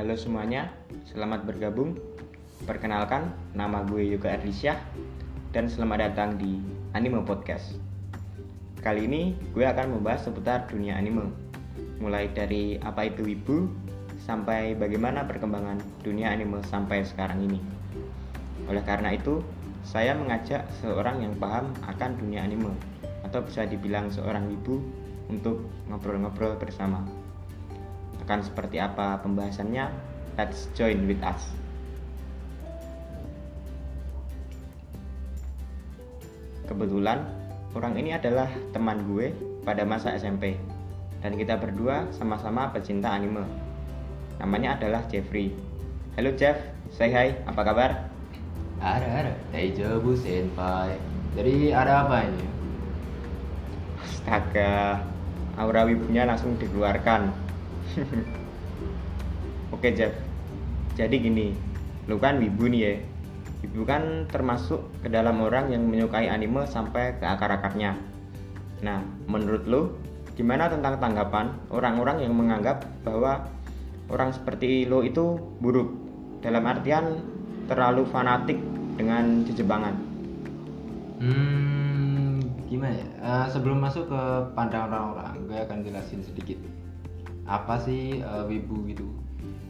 Halo semuanya, selamat bergabung. Perkenalkan, nama gue Yoga Ardisya dan selamat datang di Anime Podcast. Kali ini gue akan membahas seputar dunia anime, mulai dari apa itu wibu sampai bagaimana perkembangan dunia anime sampai sekarang ini. Oleh karena itu, saya mengajak seorang yang paham akan dunia anime atau bisa dibilang seorang wibu untuk ngobrol-ngobrol bersama. Akan seperti apa pembahasannya? Let's join with us. Kebetulan orang ini adalah teman gue pada masa SMP dan kita berdua sama-sama pecinta anime. Namanya adalah Jeffrey. Halo Jeff, say hi, apa kabar? Ada ada. Daijobu senpai. Jadi ada apa ini? Astaga, aura wibunya langsung dikeluarkan. Oke Jeff, jadi gini, lu kan wibu nih ya. Wibu kan termasuk ke dalam orang yang menyukai anime sampai ke akar-akarnya. Nah, menurut lu, gimana tentang tanggapan orang-orang yang menganggap bahwa orang seperti lo itu buruk? Dalam artian terlalu fanatik dengan jejebangan. Hmm, gimana ya? Eh, sebelum masuk ke pandangan orang-orang, gue akan jelasin sedikit. Apa sih eh, wibu gitu?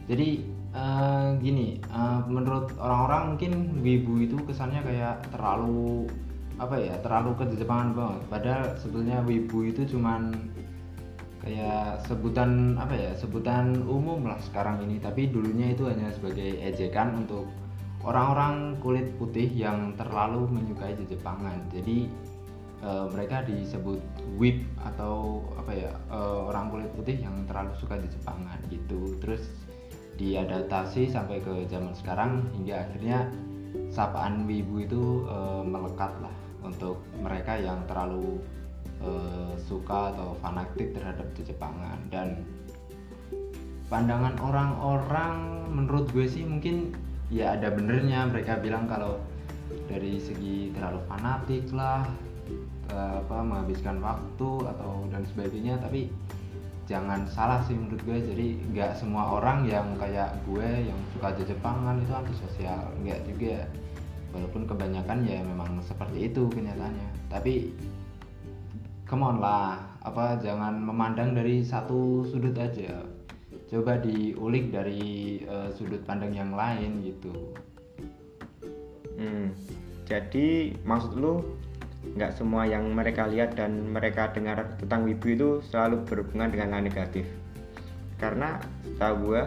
Jadi eh, gini, eh, menurut orang-orang mungkin wibu itu kesannya kayak terlalu apa ya? Terlalu kejejebangan banget. Padahal sebetulnya wibu itu cuman kayak sebutan apa ya sebutan umum lah sekarang ini tapi dulunya itu hanya sebagai ejekan untuk orang-orang kulit putih yang terlalu menyukai Jepangan jadi eh, mereka disebut whip atau apa ya eh, orang kulit putih yang terlalu suka Jepangan gitu. Terus diadaptasi sampai ke zaman sekarang hingga akhirnya sapaan wibu itu eh, melekat lah untuk mereka yang terlalu eh, suka atau fanatik terhadap Jepangan. Dan pandangan orang-orang menurut gue sih mungkin ya ada benernya. Mereka bilang kalau dari segi terlalu fanatik lah apa menghabiskan waktu atau dan sebagainya tapi jangan salah sih menurut gue. Jadi nggak semua orang yang kayak gue yang suka Jepangan itu antisosial nggak juga. Walaupun kebanyakan ya memang seperti itu kenyataannya. Tapi come on lah apa jangan memandang dari satu sudut aja. Coba diulik dari eh, sudut pandang yang lain gitu. Hmm, jadi maksud lu nggak semua yang mereka lihat dan mereka dengar tentang wibu itu selalu berhubungan dengan hal negatif. Karena tahu gue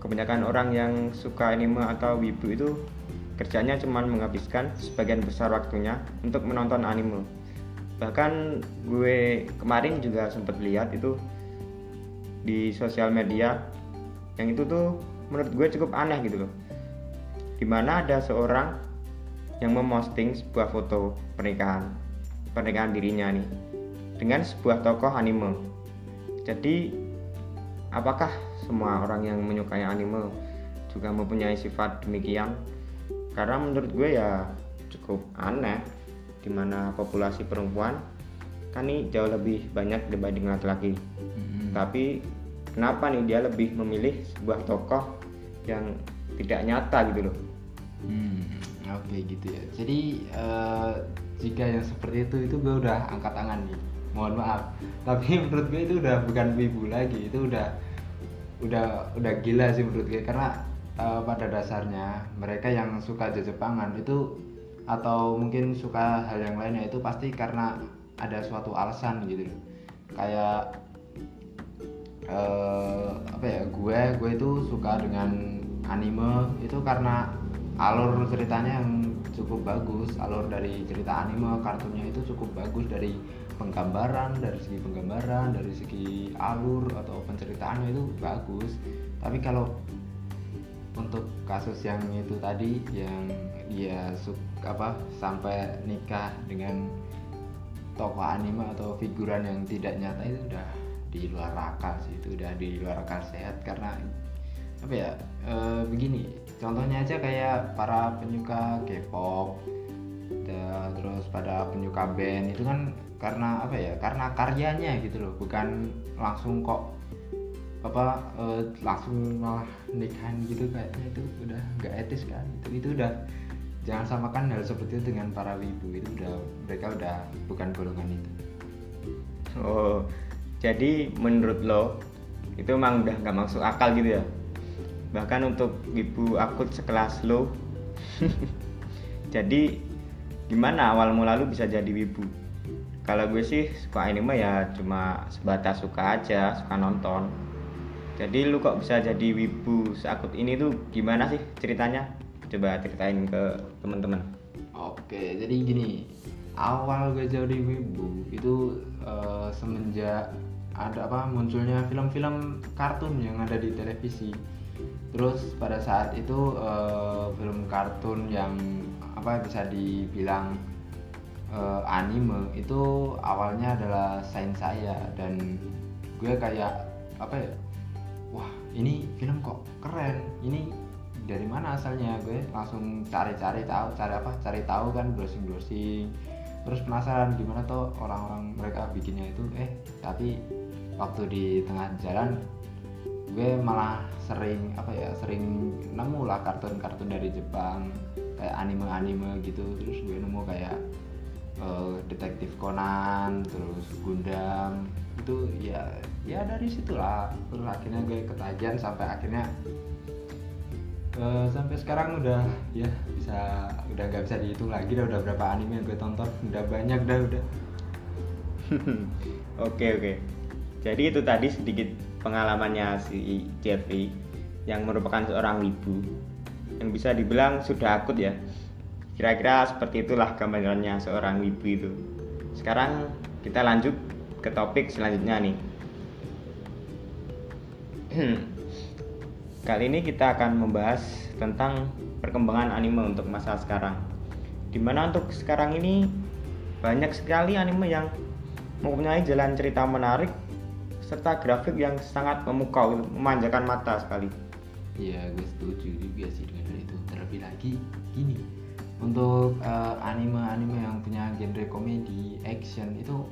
kebanyakan orang yang suka anime atau wibu itu kerjanya cuma menghabiskan sebagian besar waktunya untuk menonton anime. Bahkan gue kemarin juga sempat lihat itu di sosial media yang itu tuh menurut gue cukup aneh gitu loh di mana ada seorang yang memosting sebuah foto pernikahan pernikahan dirinya nih dengan sebuah tokoh anime. Jadi apakah semua orang yang menyukai anime juga mempunyai sifat demikian? Karena menurut gue ya cukup aneh di mana populasi perempuan kan nih jauh lebih banyak dibanding laki-laki. Tapi kenapa nih dia lebih memilih sebuah tokoh yang tidak nyata gitu loh? Hmm, oke gitu ya. Jadi eh, jika yang seperti itu itu gue udah angkat tangan nih. Mohon maaf. Tapi menurut gue itu udah bukan wibu lagi. Itu udah udah udah gila sih menurut gue karena eh, pada dasarnya mereka yang suka Jepangan itu atau mungkin suka hal yang lainnya itu pasti karena ada suatu alasan gitu. Kayak eh, apa ya gue gue itu suka dengan anime itu karena alur ceritanya yang cukup bagus alur dari cerita anime kartunnya itu cukup bagus dari penggambaran dari segi penggambaran dari segi alur atau penceritaannya itu bagus. Tapi kalau untuk kasus yang itu tadi yang dia suk apa sampai nikah dengan tokoh anime atau figuran yang tidak nyata itu udah di luar akal sih itu udah di luar akal sehat. Karena apa ya e, begini contohnya aja kayak para penyuka K-pop terus pada penyuka band itu kan karena apa ya karena karyanya gitu loh bukan langsung kok apa eh, langsung malah nikahan gitu kayaknya itu udah nggak etis kan itu itu udah jangan samakan hal seperti itu dengan para wibu itu udah mereka udah bukan golongan itu Oh, jadi menurut lo itu emang udah nggak masuk akal gitu ya? Bahkan untuk ibu akut sekelas lo, jadi gimana awal mula lu bisa jadi wibu? Kalau gue sih suka anime ya cuma sebatas suka aja, suka nonton. Jadi lu kok bisa jadi wibu seakut ini tuh gimana sih ceritanya? Coba ceritain ke teman-teman. Oke, jadi gini, awal gue jadi wibu itu eh, semenjak ada apa munculnya film-film kartun yang ada di televisi. Terus pada saat itu eh, film kartun yang apa bisa dibilang eh, anime itu awalnya adalah sains saya dan gue kayak apa ya? Wah, ini film kok keren. Ini dari mana asalnya gue langsung cari-cari tahu cari apa cari tahu kan browsing browsing terus penasaran gimana tuh orang-orang mereka bikinnya itu eh tapi waktu di tengah jalan gue malah sering apa ya sering nemu lah kartun-kartun dari Jepang kayak anime-anime gitu. Terus gue nemu kayak eh, detektif Conan terus Gundam. Itu ya ya dari situlah. Terus akhirnya gue ketagihan sampai akhirnya eh, sampai sekarang udah ya bisa udah nggak bisa dihitung lagi dah udah berapa anime yang gue tonton. Udah banyak dah udah. Oke oke. Jadi itu tadi sedikit pengalamannya si Jeffrey yang merupakan seorang wibu yang bisa dibilang sudah akut ya. Kira-kira seperti itulah gambarannya seorang wibu itu. Sekarang kita lanjut ke topik selanjutnya nih. Kali ini kita akan membahas tentang perkembangan anime untuk masa sekarang. Di mana untuk sekarang ini banyak sekali anime yang mempunyai jalan cerita menarik serta grafik yang sangat memukau, memanjakan mata sekali. Iya gue setuju juga sih dengan itu. Terlebih lagi gini untuk eh, anime-anime yang punya genre komedi action itu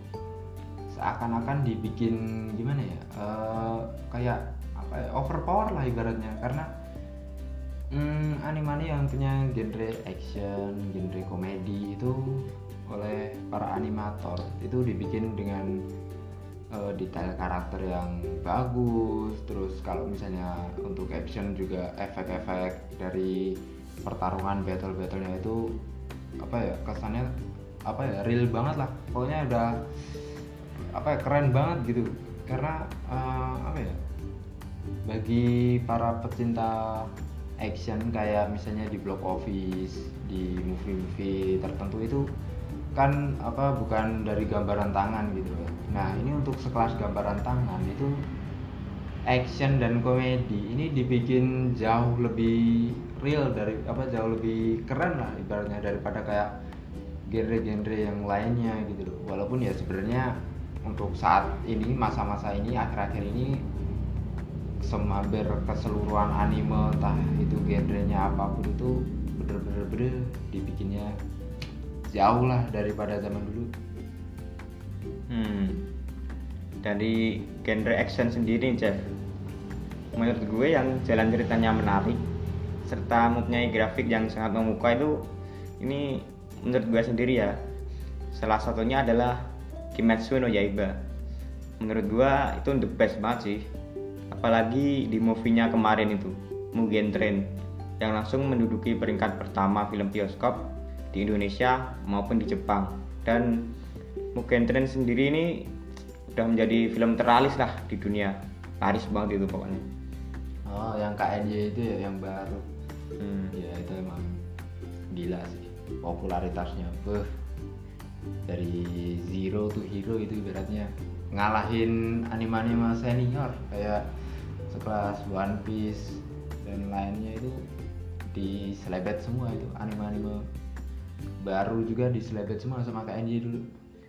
seakan-akan dibikin gimana ya? Eh, kayak apa ya, overpower lah ibaratnya. Karena hmm, anime yang punya genre action genre komedi itu oleh para animator itu dibikin dengan eh, detail karakter yang bagus terus kalau misalnya untuk action juga efek-efek dari pertarungan battle battlenya itu apa ya kesannya apa ya real banget lah. Pokoknya udah apa ya keren banget gitu. Karena eh, apa ya bagi para pecinta action kayak misalnya di block office di movie-movie tertentu itu kan apa bukan dari gambaran tangan gitu loh. Nah ini untuk sekelas gambaran tangan itu action dan komedi ini dibikin jauh lebih real dari apa jauh lebih keren lah ibaratnya daripada kayak genre-genre yang lainnya gitu loh. Walaupun ya sebenarnya untuk saat ini masa-masa ini akhir-akhir ini hampir keseluruhan anime entah itu genrenya apa pun itu bener-bener bener dibikinnya jauh lah daripada zaman dulu Hmm. Dari genre action sendiri, Jeff. Menurut gue yang jalan ceritanya menarik serta mempunyai grafik yang sangat memukau itu ini menurut gue sendiri ya. Salah satunya adalah Kimetsu no Yaiba. Menurut gue itu the best banget sih. Apalagi di movie-nya kemarin itu, Mugen Train yang langsung menduduki peringkat pertama film bioskop di Indonesia maupun di Jepang. Dan Mugen Train sendiri ini udah menjadi film teralis lah di dunia. Laris banget itu pokoknya. oh yang KNY itu ya yang baru Hmm. ya itu emang gila sih popularitasnya beuh dari zero to hero itu ibaratnya ngalahin anime-anime senior kayak sekelas One Piece dan lainnya itu di selebet semua itu anime-anime baru juga di selebet semua sama KNY dulu.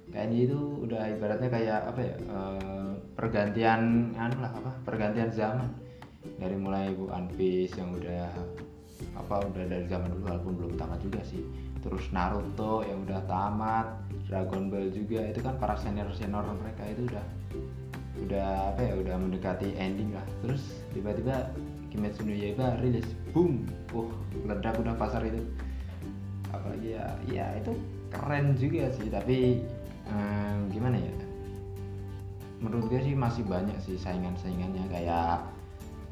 KNY itu udah ibaratnya kayak apa ya eh, pergantian anu lah apa pergantian zaman. Dari mulai One Piece yang udah apa udah dari zaman dulu walaupun belum tamat juga sih. Terus Naruto yang udah tamat Dragon Ball juga itu kan para senior senior mereka itu udah udah apa ya udah mendekati ending lah. Terus tiba-tiba Kimetsu no Yaiba rilis boom uh meledak udah pasar itu apalagi ya ya itu keren juga sih tapi eh, gimana ya? Menurut gue sih masih banyak sih saingan-saingannya. Kayak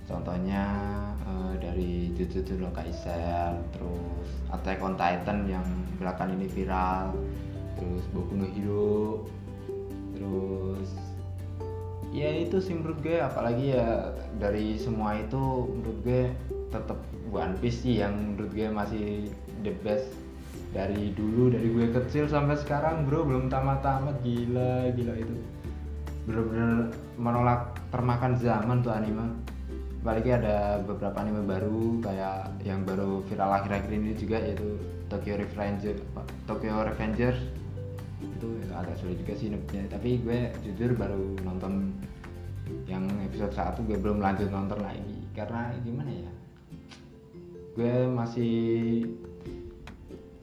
contohnya eh, dari Jujutsu no Kaisen terus Attack on Titan yang belakangan ini viral terus Boku no Hero terus ya itu sih menurut gue. Apalagi ya dari semua itu menurut gue tetap One Piece sih yang menurut gue masih the best dari dulu dari gue kecil sampai sekarang bro belum tamat-tamat. Gila gila itu. Bener-bener menolak termakan zaman tuh anime. Apalagi ada beberapa anime baru kayak yang baru viral akhir-akhir ini juga yaitu Tokyo Revengers Tokyo Revengers. Itu agak sulit juga sih nebaknya tapi gue jujur baru nonton yang episode 1 gue belum lanjut nonton lagi. Karena gimana ya? Gue masih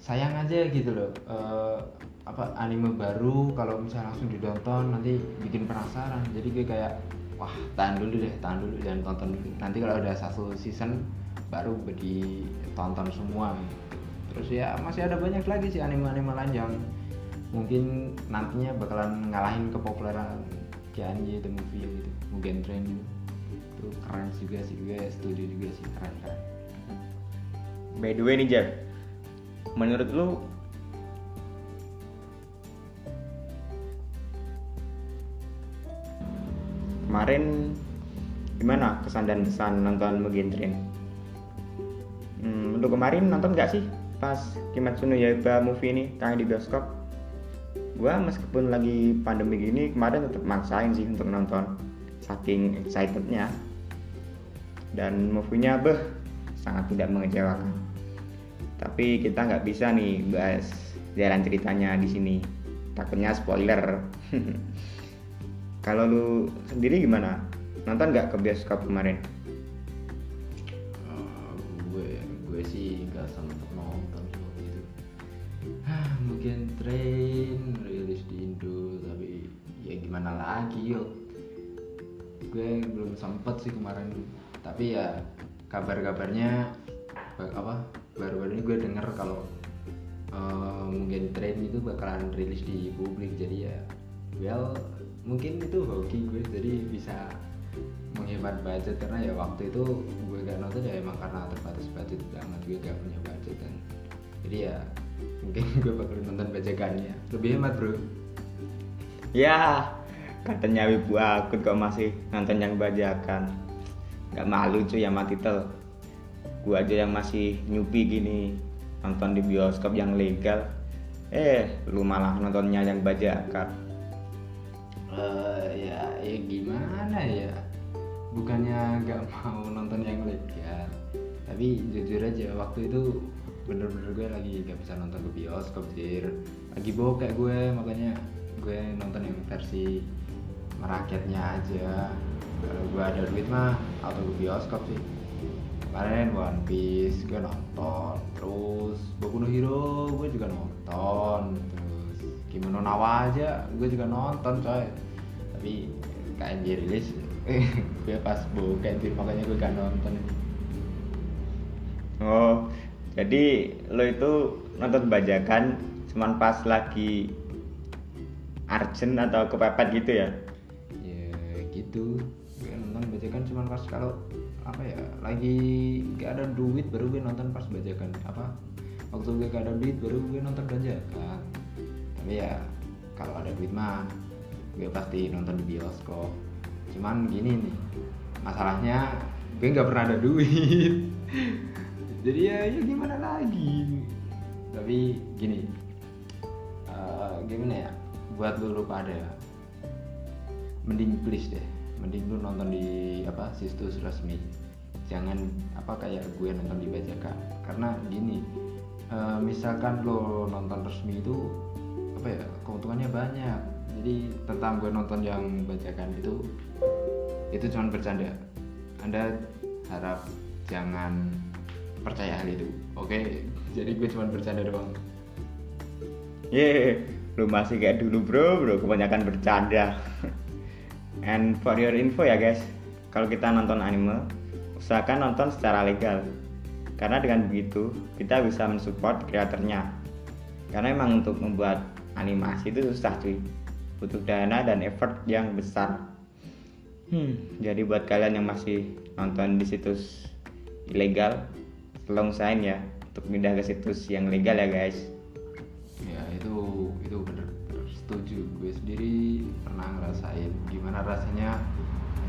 sayang aja gitu loh eh, apa anime baru kalau misalnya langsung ditonton nanti bikin penasaran. Jadi gue kayak wah tahan dulu deh tahan dulu jangan tonton dulu. Nanti kalau udah satu season baru ditonton semua. Gitu. terus ya masih ada banyak lagi sih anime-anime lain yang mungkin nantinya bakalan ngalahin kepopuleran Kianji the movie gitu. Train gitu itu keren juga sih gue setuju juga sih keren keren by the way nih Jar menurut lu? Kemarin gimana kesan dan pesan nonton Mugen Train hmm, untuk kemarin nonton nggak sih? Pas Kimetsu no Yaiba movie ini tayang di bioskop. Gua meskipun lagi pandemi gini kemarin tetap maksain sih untuk nonton. Saking excitednya. Dan movie-nya beh sangat tidak mengecewakan tapi kita nggak bisa nih bahas jalan ceritanya di sini. Takutnya spoiler. Kalau lu sendiri gimana? Nonton nggak ke bioskop kemarin? Eh, gue gue sih nggak sempet nonton sih waktu itu. Hah, mungkin train rilis di Indo tapi ya gimana lagi yuk gue belum sempet sih kemarin. Tapi ya kabar-kabarnya ba- apa baru-baru ini gue denger kalau eh, mungkin train itu bakalan rilis di publik. Jadi ya well mungkin itu hoki gue. Jadi bisa menghemat budget karena ya waktu itu gue gak nonton ya emang karena terbatas budget banget. Gue gak punya budget dan jadi ya mungkin gue bakal nonton bajakannya. Lebih hemat bro. Ya katanya wibu akut kok masih nonton yang bajakan. Nggak malu cuy sama titel gua aja yang masih nyupi gini nonton di bioskop yang legal. Eh lu malah nontonnya yang bajakan Eh, ya ya gimana ya? Bukannya nggak mau nonton yang legal tapi jujur aja waktu itu bener-bener gue lagi gak bisa nonton ke bioskop jir. Lagi bokek gue makanya gue nonton yang versi merakyatnya aja. Kalau gue ada duit mah atau ke bioskop sih kemarin One Piece gue nonton. Terus Boku no Hero gue juga nonton. Terus Kimono Nawa aja gue juga nonton coy. Tapi KNJ rilis. Gue pas bokeh anjir makanya gue gak nonton. Oh jadi lo itu nonton bajakan cuman pas lagi arjen atau kepepet gitu ya? Ya gitu. Gue nonton bajakan cuman pas kalau apa ya lagi gak ada duit baru gue nonton pas bajakan apa waktu gue gak ada duit baru gue nonton bajakan. Tapi ya kalau ada duit mah gue pasti nonton di bioskop. Cuman gini nih masalahnya gue nggak pernah ada duit. Jadi ya ya gimana lagi? Tapi gini eh, gimana ya buat lu lupa pada mending please deh mending lu nonton di apa situs resmi. Jangan apa kayak gue nonton di bajakan karena gini eh, misalkan lo nonton resmi itu apa ya keuntungannya banyak. Jadi tentang gue nonton yang bajakan itu itu cuma bercanda. Anda harap jangan percaya hal itu. Oke? Jadi gue cuma bercanda doang. Ye, lu masih kayak dulu bro, bro kebanyakan bercanda. And for your info ya guys, kalau kita nonton anime, usahakan nonton secara legal. Karena dengan begitu, kita bisa mensupport kreatornya. Karena emang untuk membuat animasi itu susah cuy. Butuh dana dan effort yang besar. Hmm, jadi buat kalian yang masih nonton di situs ilegal, tolong usahain ya untuk pindah ke situs yang legal ya guys.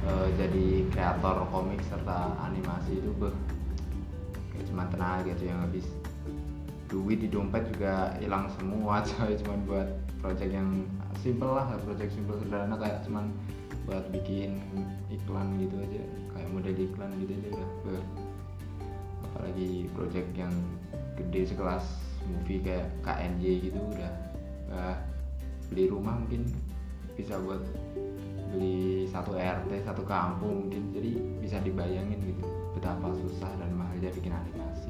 Eh, jadi kreator komik serta animasi itu beh kayak cuma tenaga aja yang habis duit di dompet juga hilang semua coy cuman buat project yang simple lah project simple sederhana kayak cuman buat bikin iklan gitu aja kayak model iklan gitu aja udah beh. apalagi project yang gede sekelas movie kayak KNJ gitu udah eh, beli rumah mungkin bisa buat beli satu RT satu kampung mungkin jadi bisa dibayangin gitu betapa susah dan mahalnya bikin animasi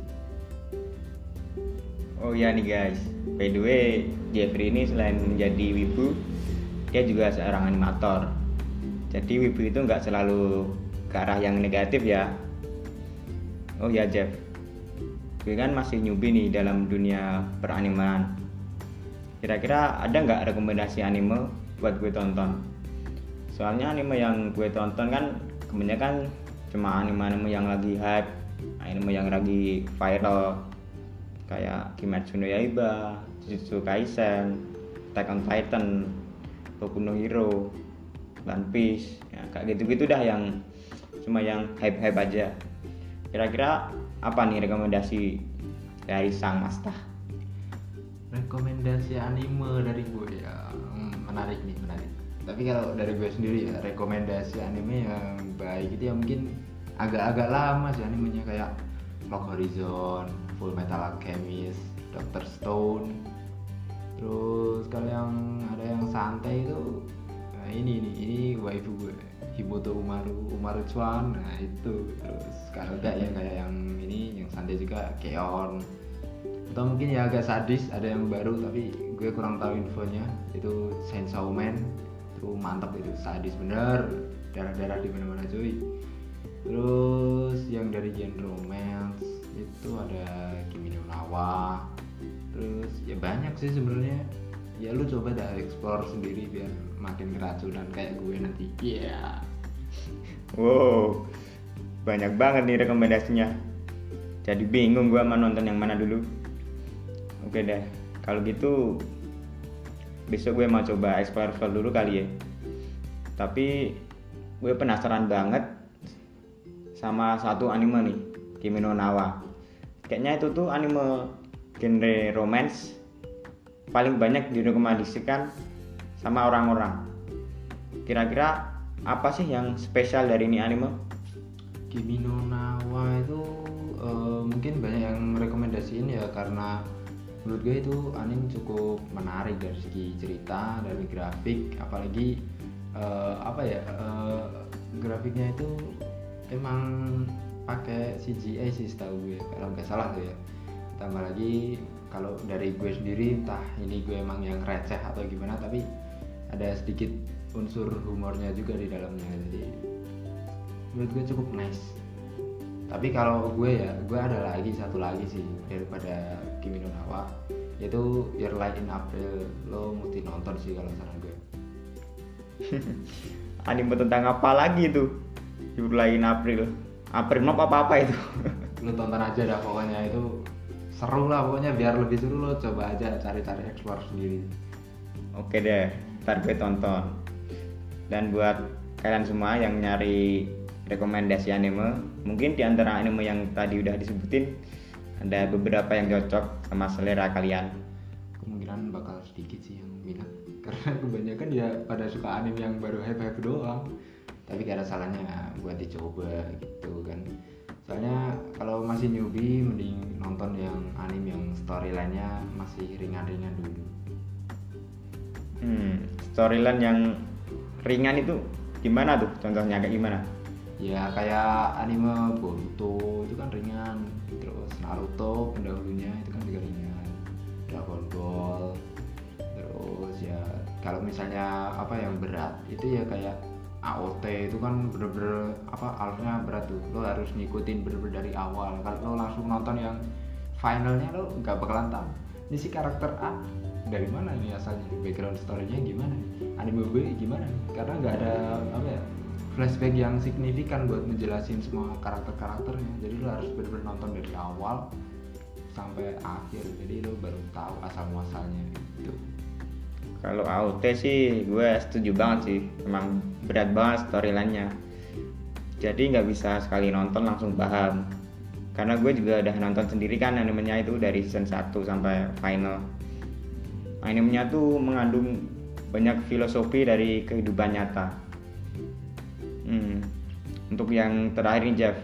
Oh iya nih guys, by the way Jeffrey ini selain menjadi wibu, dia juga seorang animator. Jadi wibu itu nggak selalu ke arah yang negatif ya. Oh ya Jeff, gue kan masih newbie nih dalam dunia peraniman. Kira-kira ada nggak rekomendasi anime buat gue tonton? Soalnya anime yang gue tonton kan kebanyakan cuma anime-anime yang lagi hype, anime yang lagi viral kayak Kimetsu no Yaiba, Jujutsu Kaisen, Attack on Titan, Boku no Hero, One Piece, ya, kayak gitu-gitu dah yang cuma yang hype-hype aja. Kira-kira apa nih rekomendasi dari sang Masta? rekomendasi anime dari gue ya hmm, menarik nih tapi kalau dari gue sendiri ya rekomendasi anime yang baik itu ya mungkin agak-agak lama sih animenya kayak Log Horizon, Full Metal Alchemist, Doctor Stone. Terus kalau yang ada yang santai itu nah ini nih ini waifu gue Hiboto Umaru Umaru Chuan nah itu. Terus kalau enggak ya kayak yang ini yang santai juga Keon. Atau mungkin ya agak sadis ada yang baru tapi gue kurang tahu infonya itu Chainsaw Man itu mantap itu sadis bener. Darah-darah di mana-mana cuy. Terus yang dari genre romance itu ada Kimi no Nawa. Terus ya banyak sih sebenarnya. Ya lu coba dah explore sendiri biar makin keracunan kayak gue nanti. Iya. Wow, banyak banget nih rekomendasinya. Jadi bingung gua mau nonton yang mana dulu. Oke deh, kalau gitu besok gue mau coba explore dulu kali ya. Tapi gue penasaran banget sama satu anime nih, Kimi no Nawa. Kayaknya itu tuh anime genre romance paling banyak direkomendasikan sama orang-orang. Kira-kira apa sih yang spesial dari ini anime? Kimi no Nawa itu eh, mungkin banyak yang rekomendasiin ya karena menurut gue itu anime cukup menarik dari segi cerita dari grafik apalagi eh, apa ya eh, grafiknya itu emang pakai CGI sih setahu gue kalau nggak salah tuh ya. Tambah lagi kalau dari gue sendiri entah ini gue emang yang receh atau gimana tapi ada sedikit unsur humornya juga di dalamnya. Jadi menurut gue cukup nice tapi kalau gue ya gue ada lagi satu lagi sih daripada Kimi no Nawa yaitu Your Light in April lo mesti nonton sih kalau saran gue anime tentang apa lagi itu? Julain April. April Mop apa apa itu? lo tonton aja dah pokoknya itu seru lah pokoknya biar lebih seru lo coba aja cari-cari explore sendiri Oke deh, ntar gue tonton. Dan buat kalian semua yang nyari rekomendasi anime, mungkin di antara anime yang tadi udah disebutin ada beberapa yang cocok sama selera kalian. kemungkinan bakal sedikit sih yang minat karena kebanyakan ya pada suka anime yang baru hype hype doang tapi gak ada salahnya buat dicoba gitu kan soalnya kalau masih newbie mending nonton yang anime yang storyline-nya masih ringan-ringan dulu Hmm, storyline yang ringan itu gimana tuh? Contohnya kayak gimana? Ya kayak anime Boruto itu kan ringan. Terus Naruto pendahulunya itu kan juga ringan. Dragon Ball. Terus ya kalau misalnya apa yang berat itu ya kayak AOT itu kan bener-bener apa alurnya berat tuh. Lo harus ngikutin bener-bener dari awal. Kalau lo langsung nonton yang finalnya lo nggak bakalan tahu ini si karakter A dari mana ini asalnya. Background story-nya gimana anime B gimana karena nggak ada apa ya flashback yang signifikan buat menjelasin semua karakter-karakternya. Jadi lo harus bener-bener nonton dari awal sampai akhir. Jadi lo baru tahu asal muasalnya gitu. Kalau AOT sih gue setuju banget sih. Emang berat banget storyline-nya. Jadi nggak bisa sekali nonton langsung paham. Karena gue juga udah nonton sendiri kan animenya itu dari season 1 sampai final. Animenya tuh mengandung banyak filosofi dari kehidupan nyata hmm. untuk yang terakhir nih Jeff.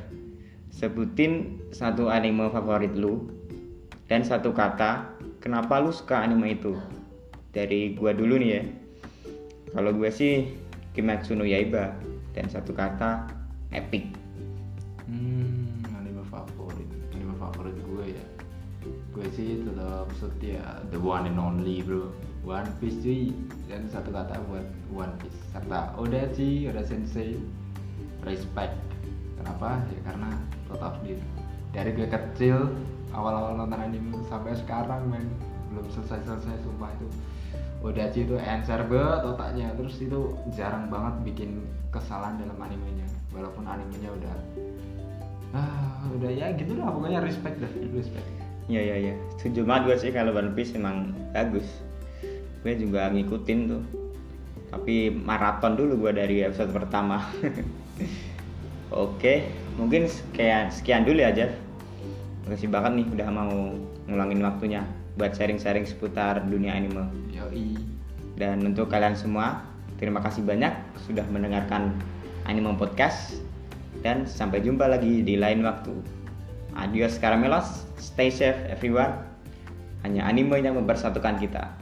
Sebutin satu anime favorit lu dan satu kata kenapa lu suka anime itu. Dari gua dulu nih ya. Kalau gue sih Kimetsu no Yaiba dan satu kata epic. Hmm anime favorit. Anime favorit gue ya. Gue sih tetap setia the one and only bro One Piece cuy. Dan satu kata buat One Piece. Serta Odachi Oda Sensei respect kenapa? Ya karena tau sendiri dari gue kecil awal-awal nonton anime sampai sekarang men. Belum selesai-selesai sumpah itu. Odachi itu encer banget otaknya. Terus itu jarang banget bikin kesalahan dalam animenya. Walaupun animenya udah ah udah ya gitu lah pokoknya respect dah. Respect. Iya iya iya. Setuju banget gue sih kalau One Piece emang bagus. Gue juga ngikutin tuh. Tapi maraton dulu gue dari episode pertama. Oke, mungkin sekian sekian dulu ya Jeff. Makasih banget nih udah mau ngulangin waktunya buat sharing-sharing seputar dunia anime. yoi Dan untuk kalian semua, terima kasih banyak sudah mendengarkan Anime Podcast dan sampai jumpa lagi di lain waktu. Adios caramelos, stay safe everyone. Hanya anime yang mempersatukan kita.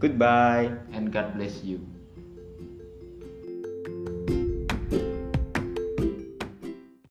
Goodbye. and God bless you